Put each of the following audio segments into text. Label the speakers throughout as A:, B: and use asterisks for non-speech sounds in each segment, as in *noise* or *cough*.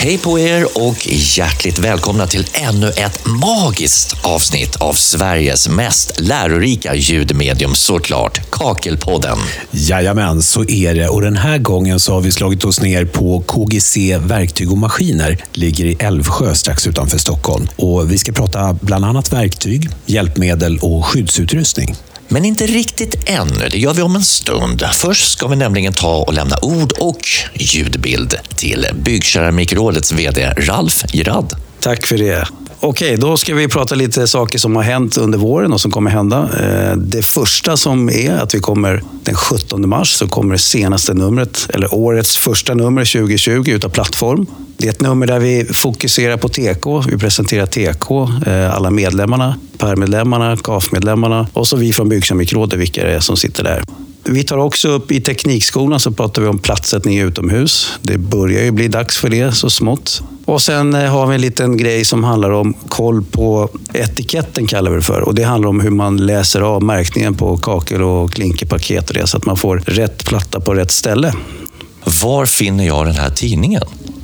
A: Hej på er och hjärtligt välkomna till ännu ett magiskt avsnitt av Sveriges mest lärorika ljudmedium såklart, Kakelpodden.
B: Jajamän, så är det. Och den här gången så har vi slagit oss ner på KGC Verktyg och Maskiner. Ligger i Älvsjö strax utanför Stockholm. Och vi ska prata bland annat verktyg, hjälpmedel och skyddsutrustning.
A: Men inte riktigt ännu, det gör vi om en stund. Först ska vi nämligen ta och lämna ord och ljudbild till Byggkeramikrådets VD Ralf Girard.
C: Tack för det. Okej, då ska vi prata lite saker som har hänt under våren och som kommer hända. Eh, det första som är att vi kommer den 17 mars så kommer det senaste numret, eller årets första nummer 2020 utav Plattform. Det är ett nummer där vi fokuserar på TK. Vi presenterar TK, eh, alla medlemmarna, PER-medlemmarna, KAF-medlemmarna och så vi från Byggkemikrådet, vilka det är som sitter där. Vi tar också upp i Teknikskolan så pratar vi om platssättning utomhus. Det börjar ju bli dags för det så smått. Och sen eh, har vi en liten grej som handlar om koll på etiketten kallar vi det för. Och det handlar om hur man läser av märkningen på kakel och klinkerpaket och det så att man får rätt platta på rätt ställe.
A: Var finner jag den här tidningen?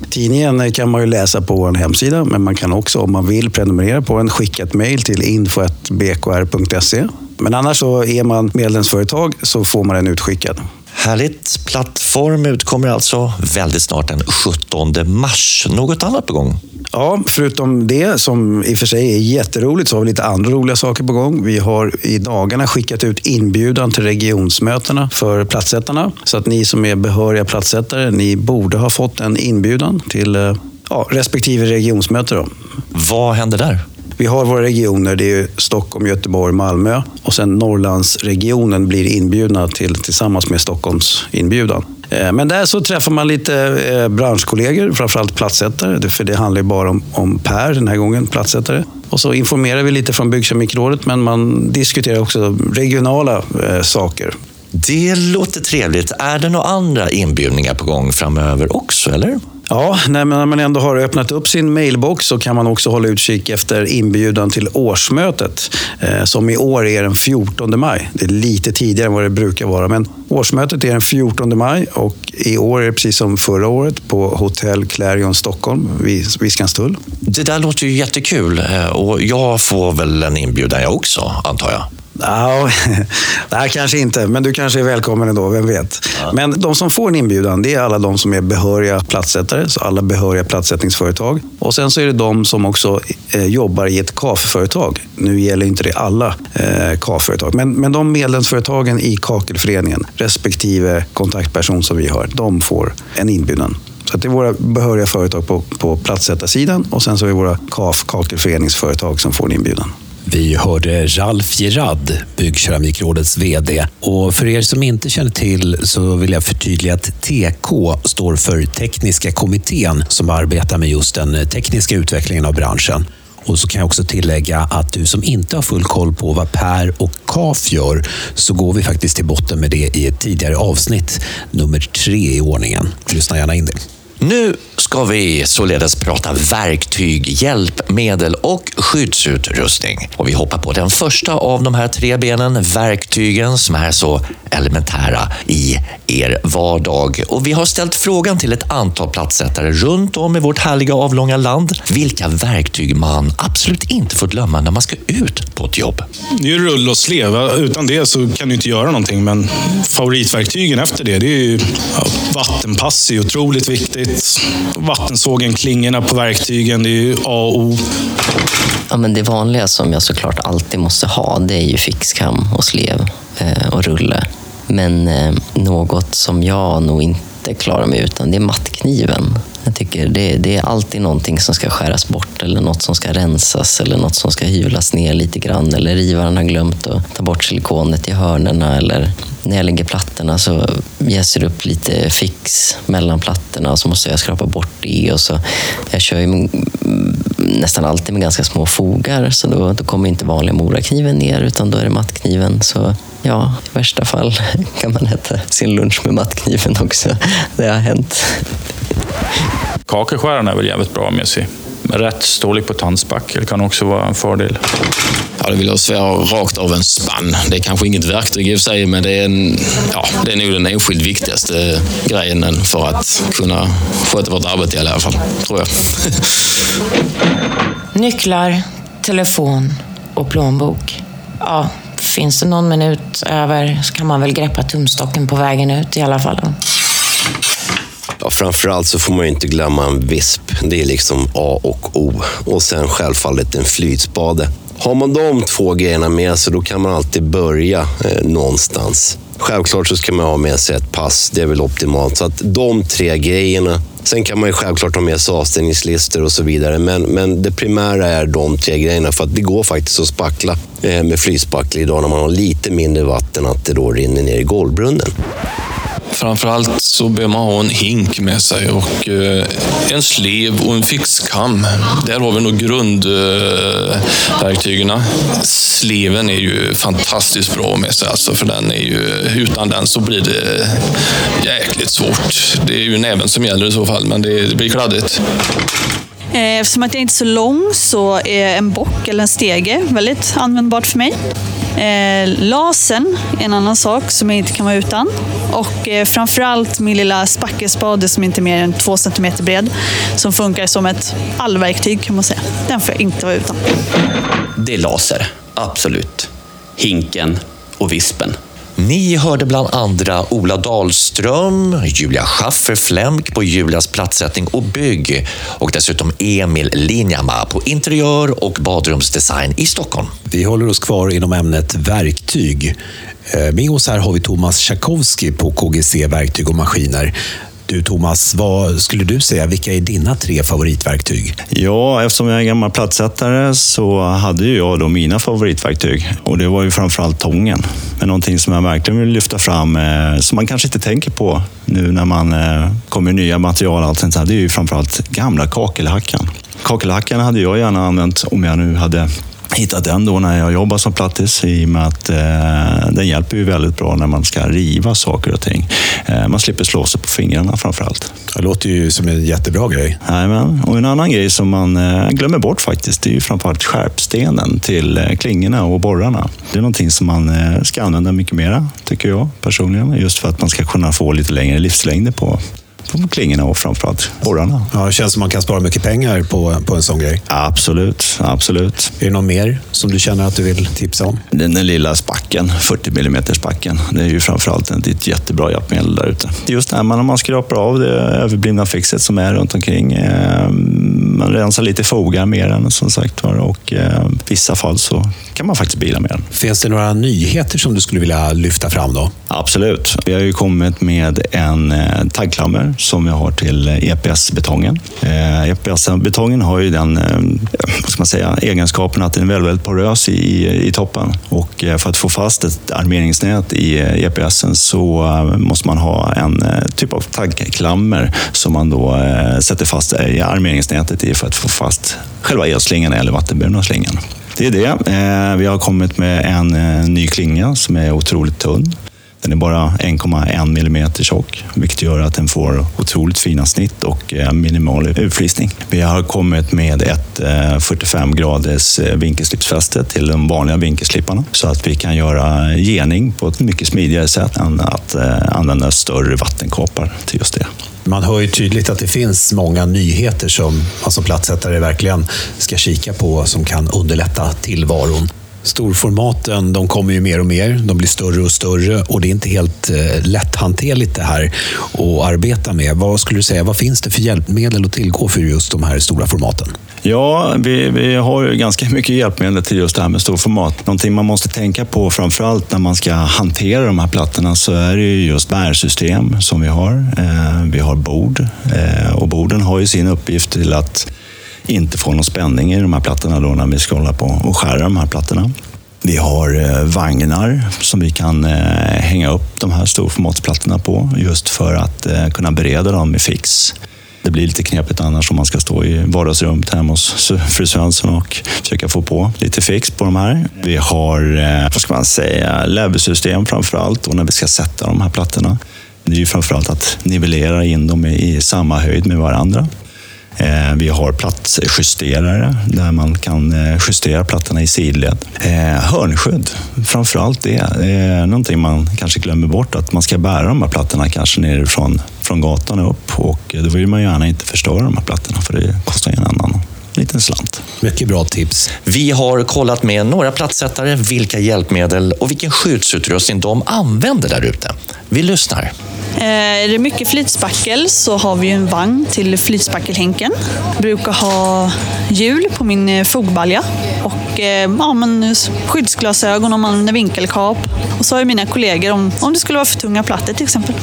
C: Tidningen kan man ju läsa på vår hemsida, men man kan också om man vill prenumerera på den skicka ett mejl till info.bkr.se. Men annars så är man medlemsföretag så får man den utskickad.
A: Härligt. Plattform utkommer alltså väldigt snart den 17 mars. Något annat på gång?
C: Ja, förutom det som i och för sig är jätteroligt så har vi lite andra roliga saker på gång. Vi har i dagarna skickat ut inbjudan till regionsmötena för platssättarna. Så att ni som är behöriga platssättare, ni borde ha fått en inbjudan till eh, ja, respektive regionsmöte. Då.
A: Vad händer där?
C: Vi har våra regioner, det är Stockholm, Göteborg, Malmö. Och sen Norrlandsregionen blir inbjudna till, tillsammans med Stockholms inbjudan. Eh, men där så träffar man lite eh, branschkollegor, framförallt plattsättare, För det handlar ju bara om, om Per den här gången, plattsättare. Och så informerar vi lite från Byggkemikrådet, men man diskuterar också regionala eh, saker.
A: Det låter trevligt. Är det några andra inbjudningar på gång framöver också, eller?
C: Ja, när man ändå har öppnat upp sin mailbox så kan man också hålla utkik efter inbjudan till årsmötet eh, som i år är den 14 maj. Det är lite tidigare än vad det brukar vara, men årsmötet är den 14 maj och i år är det precis som förra året på Hotell Clarion Stockholm vid Viskanstull.
A: Det där låter ju jättekul eh, och jag får väl en inbjudan jag också, antar jag.
C: No, *laughs* nej, kanske inte, men du kanske är välkommen ändå, vem vet. Ja. Men de som får en inbjudan, det är alla de som är behöriga platssättare, så alla behöriga platssättningsföretag. Och sen så är det de som också eh, jobbar i ett KAF-företag. Nu gäller inte det alla eh, KAF-företag, men, men de medlemsföretagen i Kakelföreningen, respektive kontaktperson som vi har, de får en inbjudan. Så det är våra behöriga företag på, på platssättarsidan och sen så är det våra KAF, Kakelföreningsföretag, som får en inbjudan.
B: Vi hörde Ralf Gerard, Byggkeramikrådets VD. Och för er som inte känner till så vill jag förtydliga att TK står för Tekniska kommittén som arbetar med just den tekniska utvecklingen av branschen. Och så kan jag också tillägga att du som inte har full koll på vad Per och KAF gör så går vi faktiskt till botten med det i ett tidigare avsnitt, nummer tre i ordningen. Lyssna gärna in det.
A: Nu ska vi således prata verktyg, hjälpmedel och skyddsutrustning. Och vi hoppar på den första av de här tre benen, verktygen som är så elementära i er vardag. Och vi har ställt frågan till ett antal platssättare runt om i vårt härliga avlånga land vilka verktyg man absolut inte får glömma när man ska ut på ett jobb.
D: Det är ju rull och slev. Utan det så kan du inte göra någonting. Men favoritverktygen efter det, det är ju ja, vattenpass är otroligt viktigt. Vattensågen, klingorna på verktygen, det är ju A och O.
E: Ja, men det vanliga som jag såklart alltid måste ha, det är ju fixkam och slev eh, och rulle. Men eh, något som jag nog inte klarar mig utan, det är mattkniven. Jag tycker det, det, är alltid någonting som ska skäras bort eller något som ska rensas eller något som ska hyvlas ner lite grann eller rivaren har glömt att ta bort silikonet i hörnerna eller när jag lägger plattorna så jäser det upp lite fix mellan plattorna och så måste jag skrapa bort det. Och så, jag kör ju mm, nästan alltid med ganska små fogar så då, då kommer inte vanliga morakniven ner utan då är det mattkniven. Så ja, i värsta fall *laughs* kan man äta sin lunch med mattkniven också. Det har hänt.
D: Kakelskäraren är väl jävligt bra med sig
F: rätt storlek på tandspackel kan också vara en fördel.
G: Ja, det vill jag svära rakt av en spann. Det är kanske inget verktyg i och för sig, men det är, en, ja, det är nog den enskilt viktigaste grejen för att kunna sköta vårt arbete i alla fall, tror jag. *laughs*
H: Nycklar, telefon och plånbok. Ja, finns det någon minut över så kan man väl greppa tumstocken på vägen ut i alla fall.
I: Ja, framförallt så får man ju inte glömma en visp. Det är liksom A och O. Och sen självfallet en flytspade. Har man de två grejerna med sig, då kan man alltid börja eh, någonstans. Självklart så ska man ha med sig ett pass, det är väl optimalt. Så att de tre grejerna. Sen kan man ju självklart ha med sig avstängningslistor och så vidare. Men, men det primära är de tre grejerna. För att det går faktiskt att spackla eh, med flytspackel idag när man har lite mindre vatten, att det då rinner ner i golvbrunnen.
J: Framförallt så behöver man ha en hink med sig och eh, en slev och en fixkam. Där har vi nog grundverktygen. Sleven är ju fantastiskt bra med sig, alltså, för den är ju, utan den så blir det jäkligt svårt. Det är ju näven som gäller i så fall, men det blir kladdigt.
K: Eh, eftersom att jag inte är så lång så är en bock eller en stege väldigt användbart för mig. Eh, lasen är en annan sak som jag inte kan vara utan. Och eh, framförallt min lilla spackelspade som inte är mer än två centimeter bred. Som funkar som ett allverktyg kan man säga. Den får jag inte vara utan.
L: Det är laser, absolut. Hinken och vispen.
A: Ni hörde bland andra Ola Dahlström, Julia Schaffer Flemk på Julias plattsättning och bygg och dessutom Emil Linjama på interiör och badrumsdesign i Stockholm.
B: Vi håller oss kvar inom ämnet verktyg. Eh, med oss här har vi Thomas Tchaikovsky på KGC Verktyg och Maskiner. Du Thomas, vad skulle du säga, vilka är dina tre favoritverktyg?
M: Ja, eftersom jag är gammal plattsättare så hade ju jag då mina favoritverktyg. Och det var ju framförallt tången. Men någonting som jag verkligen vill lyfta fram, eh, som man kanske inte tänker på nu när man eh, kommer med nya material, och allt sånt här, det är ju framförallt gamla kakelhackan. Kakelhackan hade jag gärna använt om jag nu hade hittat den då när jag jobbar som plattis i och med att eh, den hjälper ju väldigt bra när man ska riva saker och ting. Eh, man slipper slå sig på fingrarna framför allt.
B: Det låter ju som en jättebra grej.
M: Jajamän. Och en annan grej som man eh, glömmer bort faktiskt, det är ju framförallt skärpstenen till eh, klingorna och borrarna. Det är någonting som man eh, ska använda mycket mera, tycker jag personligen. Just för att man ska kunna få lite längre livslängder på på klingorna och framförallt borrarna.
B: Ja, det känns som man kan spara mycket pengar på, på en sån grej.
M: Absolut, absolut.
B: Är det något mer som du känner att du vill tipsa om?
M: Den, den lilla spacken, 40 mm spacken. Det är ju framförallt ett, ett jättebra hjälpmedel där ute. Just när man skrapar av det överblivna fixet som är runt omkring. Eh, man rensar lite fogar med den som sagt var och eh, vissa fall så kan man faktiskt bila med den.
B: Finns det några nyheter som du skulle vilja lyfta fram då?
M: Absolut. Vi har ju kommit med en eh, taggklammer som vi har till eh, EPS-betongen. EPS-betongen eh, har ju den eh, vad ska man säga, egenskapen att den är väldigt, väldigt porös i, i toppen. Och för att få fast ett armeringsnät i EPSen så måste man ha en typ av taggklammer som man då sätter fast i armeringsnätet i för att få fast själva elslingan eller vattenburna slingan. Det är det. Vi har kommit med en ny klinga som är otroligt tunn. Den är bara 1,1 millimeter tjock, vilket gör att den får otroligt fina snitt och eh, minimal utflisning. Vi har kommit med ett eh, 45 graders eh, vinkelslipsfäste till de vanliga vinkelslipparna så att vi kan göra gening på ett mycket smidigare sätt än att använda större vattenkapar till just det.
B: Man hör ju tydligt att det finns många nyheter som man som plattsättare verkligen ska kika på som kan underlätta tillvaron. Storformaten de kommer ju mer och mer. De blir större och större och det är inte helt eh, lätthanterligt det här att arbeta med. Vad skulle du säga, vad finns det för hjälpmedel att tillgå för just de här stora formaten?
M: Ja, vi, vi har ju ganska mycket hjälpmedel till just det här med storformat. Någonting man måste tänka på framförallt när man ska hantera de här plattorna så är det ju just bärsystem som vi har. Eh, vi har bord eh, och borden har ju sin uppgift till att inte få någon spänning i de här plattorna då när vi ska hålla på och skära de här plattorna. Vi har eh, vagnar som vi kan eh, hänga upp de här storformatsplattorna på just för att eh, kunna bereda dem i fix. Det blir lite knepigt annars om man ska stå i vardagsrummet hemma hos fru Svensson och försöka få på lite fix på de här. Vi har, vad ska man säga, leversystem framför allt och när vi ska sätta de här plattorna. Det är ju framför allt att nivellera in dem i samma höjd med varandra. Eh, vi har plattjusterare där man kan eh, justera plattorna i sidled. Eh, hörnskydd, framför allt det. Det är någonting man kanske glömmer bort, att man ska bära de här plattorna kanske nerifrån från gatan upp och då vill man gärna inte förstöra de här plattorna för det kostar en annan liten slant.
B: Mycket bra tips.
A: Vi har kollat med några plattsättare vilka hjälpmedel och vilken skyddsutrustning de använder där ute. Vi lyssnar.
K: Eh, är det mycket flytspackel så har vi en vagn till flytspackelhänken. Brukar ha hjul på min eh, fogbalja och och eh, ja, men skyddsglasögon om man använder vinkelkap. Och så har ju mina kollegor om, om det skulle vara för tunga plattor till exempel.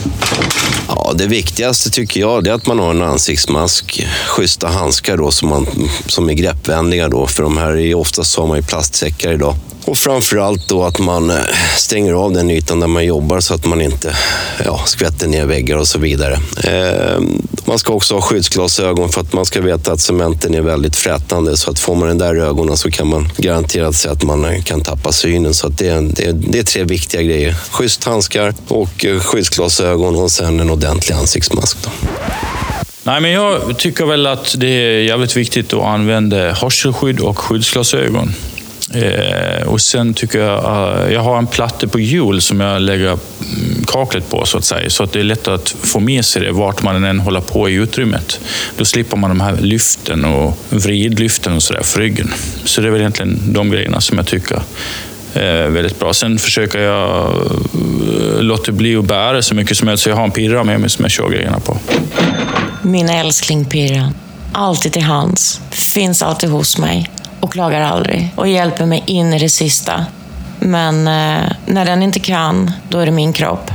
I: Ja, det viktigaste tycker jag är att man har en ansiktsmask, schyssta handskar då, som, man, som är greppvänliga. Då, för de här är oftast har man ju plastsäckar idag. Och framförallt då att man eh, stänger av den ytan där man jobbar så att man inte ja, skvätter ner väggar och så vidare. Eh, man ska också ha skyddsglasögon för att man ska veta att cementen är väldigt frätande. Så att får man den där ögonen så kan man garanterat säga att man eh, kan tappa synen. Så att det, är, det, det är tre viktiga grejer. Schysst handskar och eh, skyddsglasögon och sen en ordentlig ansiktsmask. Då.
F: Nej, men jag tycker väl att det är jävligt viktigt att använda hörselskydd och skyddsglasögon. Eh, och sen tycker jag, eh, jag har en platta på hjul som jag lägger kaklet på så att säga. Så att det är lätt att få med sig det vart man än håller på i utrymmet. Då slipper man de här lyften och vridlyften och sådär för ryggen. Så det är väl egentligen de grejerna som jag tycker är väldigt bra. Sen försöker jag eh, låta bli att bära så mycket som möjligt så jag har en pirra med mig som jag kör grejerna på.
H: Min älskling Pirra. Alltid till hands. Finns alltid hos mig. Och klagar aldrig. Och hjälper mig in i det sista. Men eh, när den inte kan, då är det min kropp.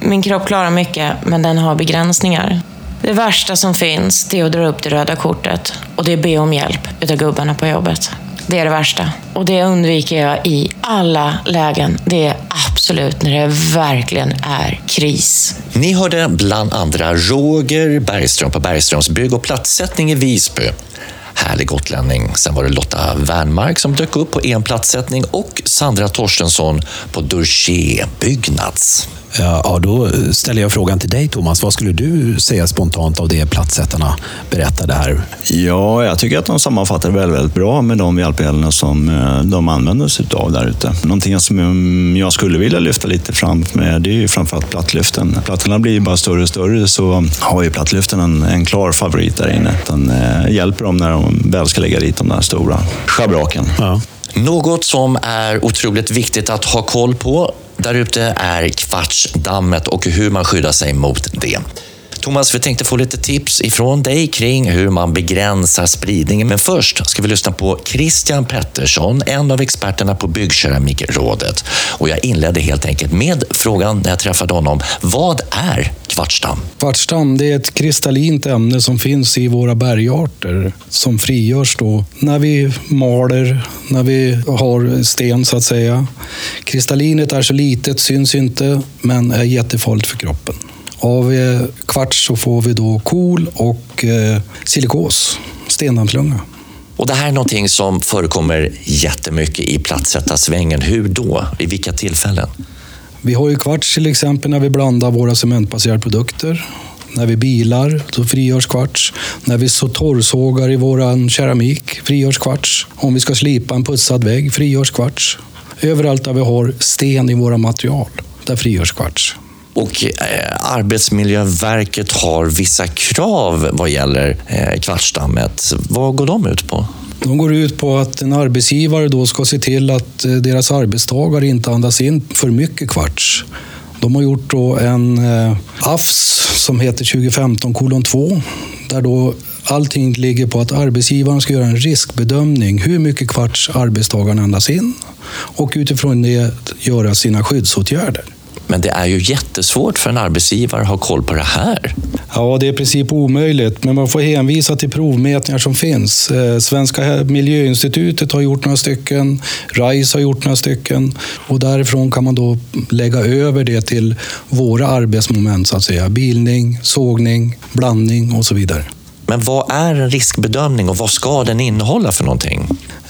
H: Min kropp klarar mycket, men den har begränsningar. Det värsta som finns, det är att dra upp det röda kortet. Och det är be om hjälp utav gubbarna på jobbet. Det är det värsta. Och det undviker jag i alla lägen. Det är absolut när det verkligen är kris.
A: Ni hörde bland andra Roger Bergström på Bergströms bygg och plattsättning i Visby. Härlig gotlänning. Sen var det Lotta Wernmark som dök upp på en plattsättning och Sandra Torstensson på Durché Byggnads.
B: Ja, då ställer jag frågan till dig Thomas. Vad skulle du säga spontant av det plattsättarna berättade här?
M: Ja, jag tycker att de sammanfattar väldigt, väldigt bra med de hjälpmedlen som eh, de använder sig av där ute. Någonting som jag skulle vilja lyfta lite fram med det är ju framförallt plattlyften. Plattorna blir bara större och större så har ju plattlyften en, en klar favorit där inne. Den eh, hjälper dem när de väl ska lägga dit de där stora schabraken.
B: Ja.
A: Något som är otroligt viktigt att ha koll på där ute är kvartsdammet och hur man skyddar sig mot det. Thomas, vi tänkte få lite tips ifrån dig kring hur man begränsar spridningen. Men först ska vi lyssna på Christian Pettersson, en av experterna på Byggkeramikrådet. Och jag inledde helt enkelt med frågan när jag träffade honom. Vad är kvartsdamm?
N: Kvartsdamm det är ett kristallint ämne som finns i våra bergarter som frigörs då när vi maler, när vi har sten så att säga. Kristallinet är så litet, syns inte, men är jättefarligt för kroppen. Av kvarts så får vi då kol och eh, silikos, stendammslunga.
A: Och det här är någonting som förekommer jättemycket i plattsättarsvängen. Hur då? I vilka tillfällen?
N: Vi har ju kvarts till exempel när vi blandar våra cementbaserade produkter. När vi bilar, så frigörs kvarts. När vi så torrsågar i våran keramik, frigörs kvarts. Om vi ska slipa en putsad vägg, frigörs kvarts. Överallt där vi har sten i våra material, där frigörs kvarts.
A: Och eh, Arbetsmiljöverket har vissa krav vad gäller eh, kvartsdammet. Vad går de ut på?
N: De går ut på att en arbetsgivare då ska se till att eh, deras arbetstagare inte andas in för mycket kvarts. De har gjort då en AFS som heter 2015 kolon 2 där då allting ligger på att arbetsgivaren ska göra en riskbedömning hur mycket kvarts arbetstagaren andas in och utifrån det göra sina skyddsåtgärder.
A: Men det är ju jättesvårt för en arbetsgivare att ha koll på det här.
N: Ja, det är i princip omöjligt, men man får hänvisa till provmätningar som finns. Eh, Svenska miljöinstitutet har gjort några stycken, RISE har gjort några stycken och därifrån kan man då lägga över det till våra arbetsmoment, så att säga. Bilning, sågning, blandning och så vidare.
A: Men vad är en riskbedömning och vad ska den innehålla för någonting?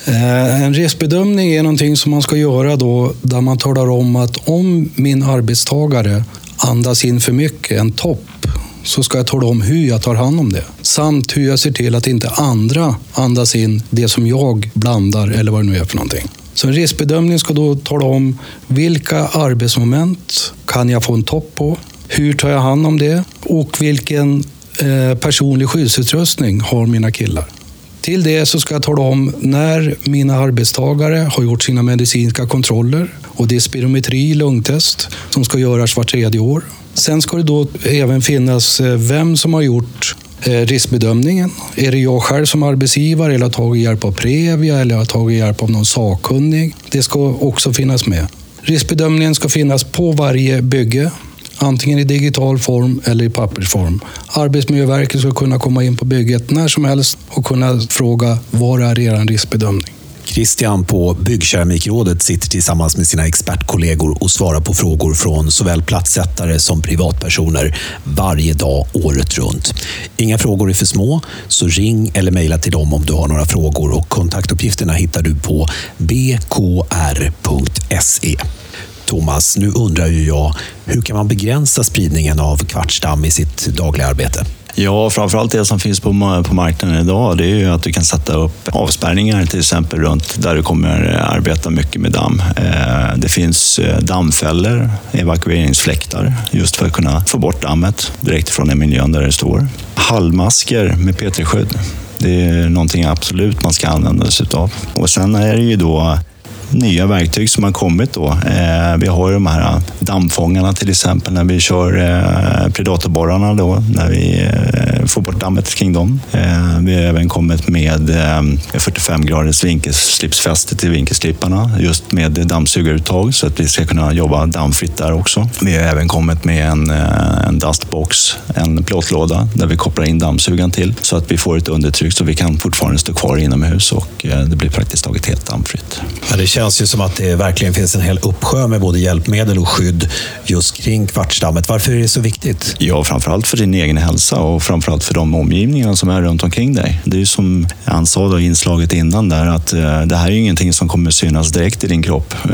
N: Eh, en riskbedömning är någonting som man ska göra då där man talar om att om min arbetstagare andas in för mycket, en topp, så ska jag tala om hur jag tar hand om det. Samt hur jag ser till att inte andra andas in det som jag blandar eller vad det nu är för någonting. Så en riskbedömning ska då tala om vilka arbetsmoment kan jag få en topp på? Hur tar jag hand om det? Och vilken eh, personlig skyddsutrustning har mina killar? Till det så ska jag tala om när mina arbetstagare har gjort sina medicinska kontroller och det är spirometri, lungtest, som ska göras vart tredje år. Sen ska det då även finnas eh, vem som har gjort eh, riskbedömningen. Är det jag själv som arbetsgivare eller har tagit hjälp av Previa eller har tagit hjälp av någon sakkunnig? Det ska också finnas med. Riskbedömningen ska finnas på varje bygge antingen i digital form eller i pappersform. Arbetsmiljöverket ska kunna komma in på bygget när som helst och kunna fråga var är er riskbedömning?
B: Christian på Byggkeramikrådet sitter tillsammans med sina expertkollegor och svarar på frågor från såväl platssättare som privatpersoner varje dag året runt. Inga frågor är för små, så ring eller mejla till dem om du har några frågor och kontaktuppgifterna hittar du på bkr.se. Thomas, nu undrar ju jag, hur kan man begränsa spridningen av kvartsdamm i sitt dagliga arbete?
M: Ja, framförallt det som finns på, på marknaden idag, det är ju att du kan sätta upp avspärrningar till exempel runt där du kommer arbeta mycket med damm. Eh, det finns eh, dammfällor, evakueringsfläktar, just för att kunna få bort dammet direkt från den miljön där det står. Hallmasker med P3-skydd. Det är någonting absolut man ska använda sig av. Och sen är det ju då nya verktyg som har kommit. Då. Eh, vi har ju de här eh, dammfångarna till exempel när vi kör eh, predatorborrarna då, när vi eh, får bort dammet kring dem. Eh, vi har även kommit med eh, 45 graders vinkelslipsfäste till vinkelslipparna just med dammsugaruttag så att vi ska kunna jobba dammfritt där också. Vi har även kommit med en, en dustbox, en plåtlåda där vi kopplar in dammsugaren till så att vi får ett undertryck så vi kan fortfarande stå kvar inomhus och det blir praktiskt taget helt dammfritt.
B: Ja, känns ju som att det verkligen finns en hel uppsjö med både hjälpmedel och skydd just kring kvartsdammet. Varför är det så viktigt?
M: Ja, framförallt för din egen hälsa och framförallt för de omgivningarna som är runt omkring dig. Det är ju som han sa i inslaget innan där att eh, det här är ju ingenting som kommer synas direkt i din kropp. Eh,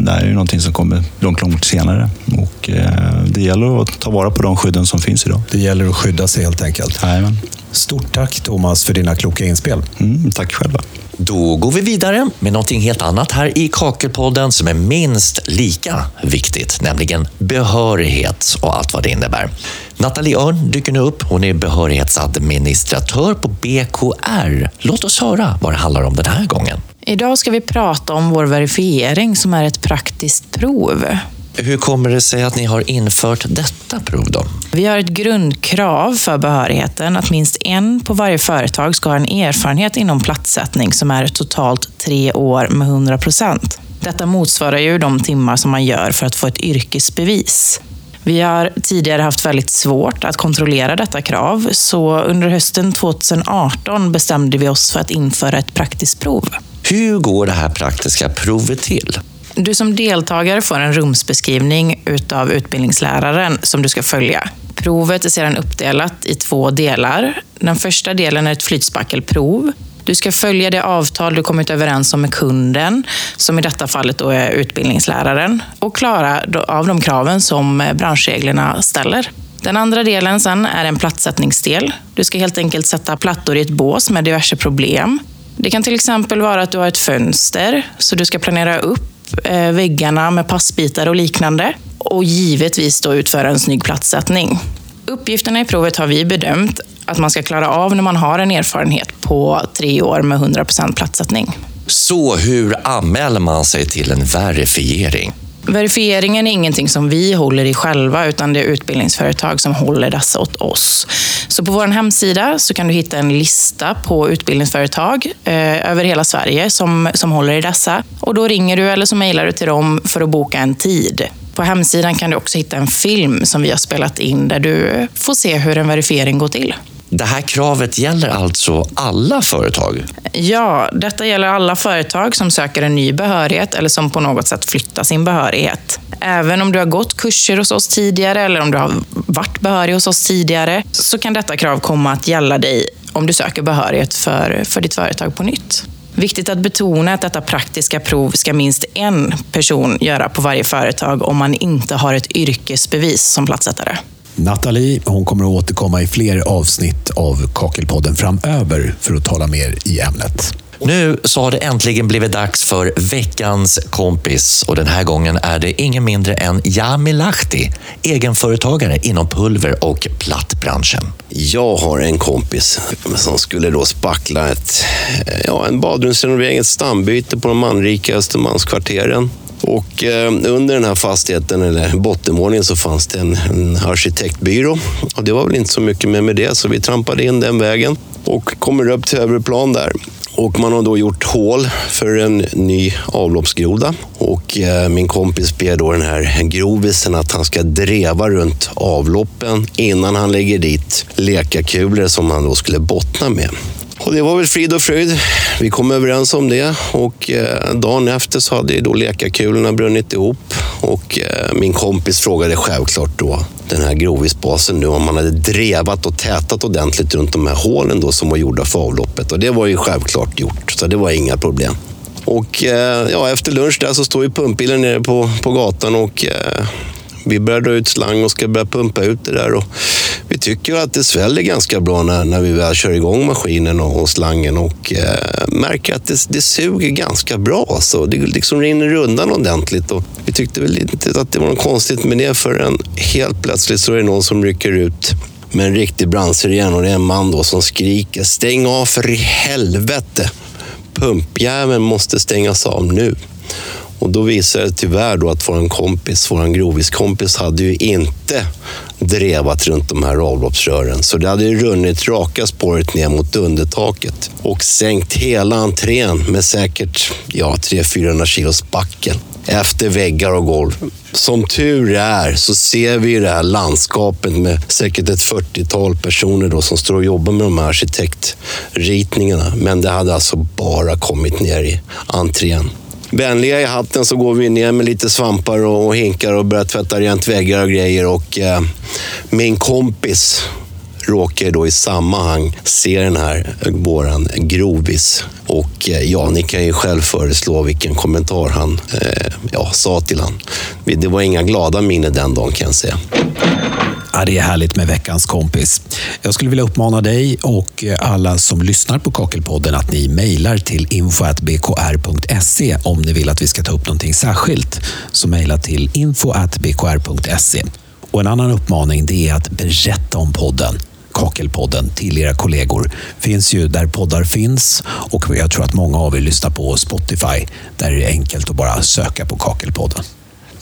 M: det här är ju någonting som kommer långt, långt senare. Och eh, det gäller att ta vara på de skydden som finns idag.
B: Det gäller att skydda sig helt enkelt.
M: Jajamän.
B: Stort tack Thomas för dina kloka inspel.
M: Mm, tack själva.
A: Då går vi vidare med någonting helt annat här i Kakelpodden som är minst lika viktigt, nämligen behörighet och allt vad det innebär. Nathalie Örn dyker nu upp. Hon är behörighetsadministratör på BKR. Låt oss höra vad det handlar om den här gången.
H: Idag ska vi prata om vår verifiering som är ett praktiskt prov.
A: Hur kommer det sig att ni har infört detta prov då?
H: Vi har ett grundkrav för behörigheten att minst en på varje företag ska ha en erfarenhet inom platssättning som är totalt tre år med 100 procent. Detta motsvarar ju de timmar som man gör för att få ett yrkesbevis. Vi har tidigare haft väldigt svårt att kontrollera detta krav, så under hösten 2018 bestämde vi oss för att införa ett praktiskt prov.
A: Hur går det här praktiska provet till?
H: Du som deltagare får en rumsbeskrivning utav utbildningsläraren som du ska följa. Provet är sedan uppdelat i två delar. Den första delen är ett flytspackelprov. Du ska följa det avtal du kommit överens om med kunden, som i detta fallet då är utbildningsläraren, och klara av de kraven som branschreglerna ställer. Den andra delen sen är en plattsättningsdel. Du ska helt enkelt sätta plattor i ett bås med diverse problem. Det kan till exempel vara att du har ett fönster, så du ska planera upp Eh, väggarna med passbitar och liknande. Och givetvis då utföra en snygg platssättning. Uppgifterna i provet har vi bedömt att man ska klara av när man har en erfarenhet på tre år med 100% platssättning.
A: Så hur anmäler man sig till en verifiering?
H: Verifieringen är ingenting som vi håller i själva, utan det är utbildningsföretag som håller dessa åt oss. Så på vår hemsida så kan du hitta en lista på utbildningsföretag eh, över hela Sverige som, som håller i dessa. Och då ringer du eller så mejlar du till dem för att boka en tid. På hemsidan kan du också hitta en film som vi har spelat in där du får se hur en verifiering går till.
A: Det här kravet gäller alltså alla företag?
H: Ja, detta gäller alla företag som söker en ny behörighet eller som på något sätt flyttar sin behörighet. Även om du har gått kurser hos oss tidigare eller om du har varit behörig hos oss tidigare så kan detta krav komma att gälla dig om du söker behörighet för, för ditt företag på nytt. Viktigt att betona att detta praktiska prov ska minst en person göra på varje företag om man inte har ett yrkesbevis som platssättare.
B: Nathalie hon kommer att återkomma i fler avsnitt av Kakelpodden framöver för att tala mer i ämnet.
A: Nu så har det äntligen blivit dags för veckans kompis och den här gången är det ingen mindre än Jami Lahti, egenföretagare inom pulver och plattbranschen.
I: Jag har en kompis som skulle då spackla ett, ja, en badrumsrenovering, ett stambyte på de manrika Östermalmskvarteren. Och eh, under den här fastigheten, eller bottenvåningen, så fanns det en, en arkitektbyrå. Och det var väl inte så mycket mer med det, så vi trampade in den vägen och kommer upp till övre plan där. Och man har då gjort hål för en ny avloppsgroda. Och eh, min kompis ber då den här grovisen att han ska dreva runt avloppen innan han lägger dit lekakulor som han då skulle bottna med. Och det var väl frid och fröjd. Vi kom överens om det och eh, dagen efter så hade ju då lekakulorna brunnit ihop och eh, min kompis frågade självklart då den här grovisbasen nu om man hade drevat och tätat ordentligt runt de här hålen då som var gjorda för avloppet och det var ju självklart gjort så det var inga problem. Och eh, ja, efter lunch där så står ju pumpbilen nere på, på gatan och vi börjar dra ut slang och ska börja pumpa ut det där. Och vi tycker att det sväller ganska bra när, när vi väl kör igång maskinen och, och slangen och eh, märker att det, det suger ganska bra. Så Det liksom rinner undan ordentligt. Och vi tyckte väl inte att det var något konstigt med det förrän helt plötsligt så är det någon som rycker ut med en riktig brandsiren och det är en man då som skriker stäng av för i helvete! Pumpjäveln måste stängas av nu. Och då visade det tyvärr då att vår kompis, vår groviskompis, hade ju inte drevat runt de här avloppsrören. Så det hade ju runnit raka spåret ner mot undertaket och sänkt hela entrén med säkert ja, 300-400 kilos spackel. efter väggar och golv. Som tur är så ser vi det här landskapet med säkert ett 40-tal personer då som står och jobbar med de här arkitektritningarna. Men det hade alltså bara kommit ner i entrén vänliga i hatten så går vi ner med lite svampar och hinkar och börjar tvätta rent väggar och grejer. Och eh, min kompis råkar då i sammanhang se den här eh, våran grovis. Och eh, ja, ni kan ju själv föreslå vilken kommentar han eh, ja, sa till han. Det var inga glada minnen den dagen kan jag säga.
B: Ja, det är härligt med veckans kompis. Jag skulle vilja uppmana dig och alla som lyssnar på Kakelpodden att ni mejlar till info.bkr.se om ni vill att vi ska ta upp någonting särskilt. Så mejla till info.bkr.se. Och en annan uppmaning det är att berätta om podden. Kakelpodden till era kollegor. Finns ju där poddar finns och jag tror att många av er lyssnar på Spotify. Där är det enkelt att bara söka på Kakelpodden.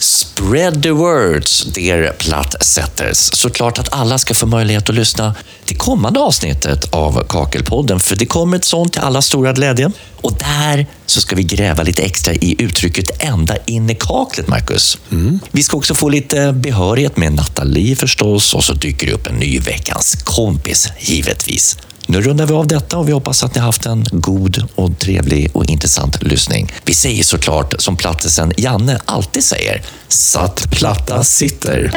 A: Spread the words, dear plattsätters. Såklart att alla ska få möjlighet att lyssna till kommande avsnittet av Kakelpodden, för det kommer ett sånt till alla stora glädje. Och där så ska vi gräva lite extra i uttrycket ända in i kaklet, Marcus. Mm. Vi ska också få lite behörighet med Nathalie förstås och så dyker det upp en ny veckans kompis, givetvis. Nu rundar vi av detta och vi hoppas att ni haft en god och trevlig och intressant lyssning. Vi säger såklart som plattisen Janne alltid säger, satt platta sitter.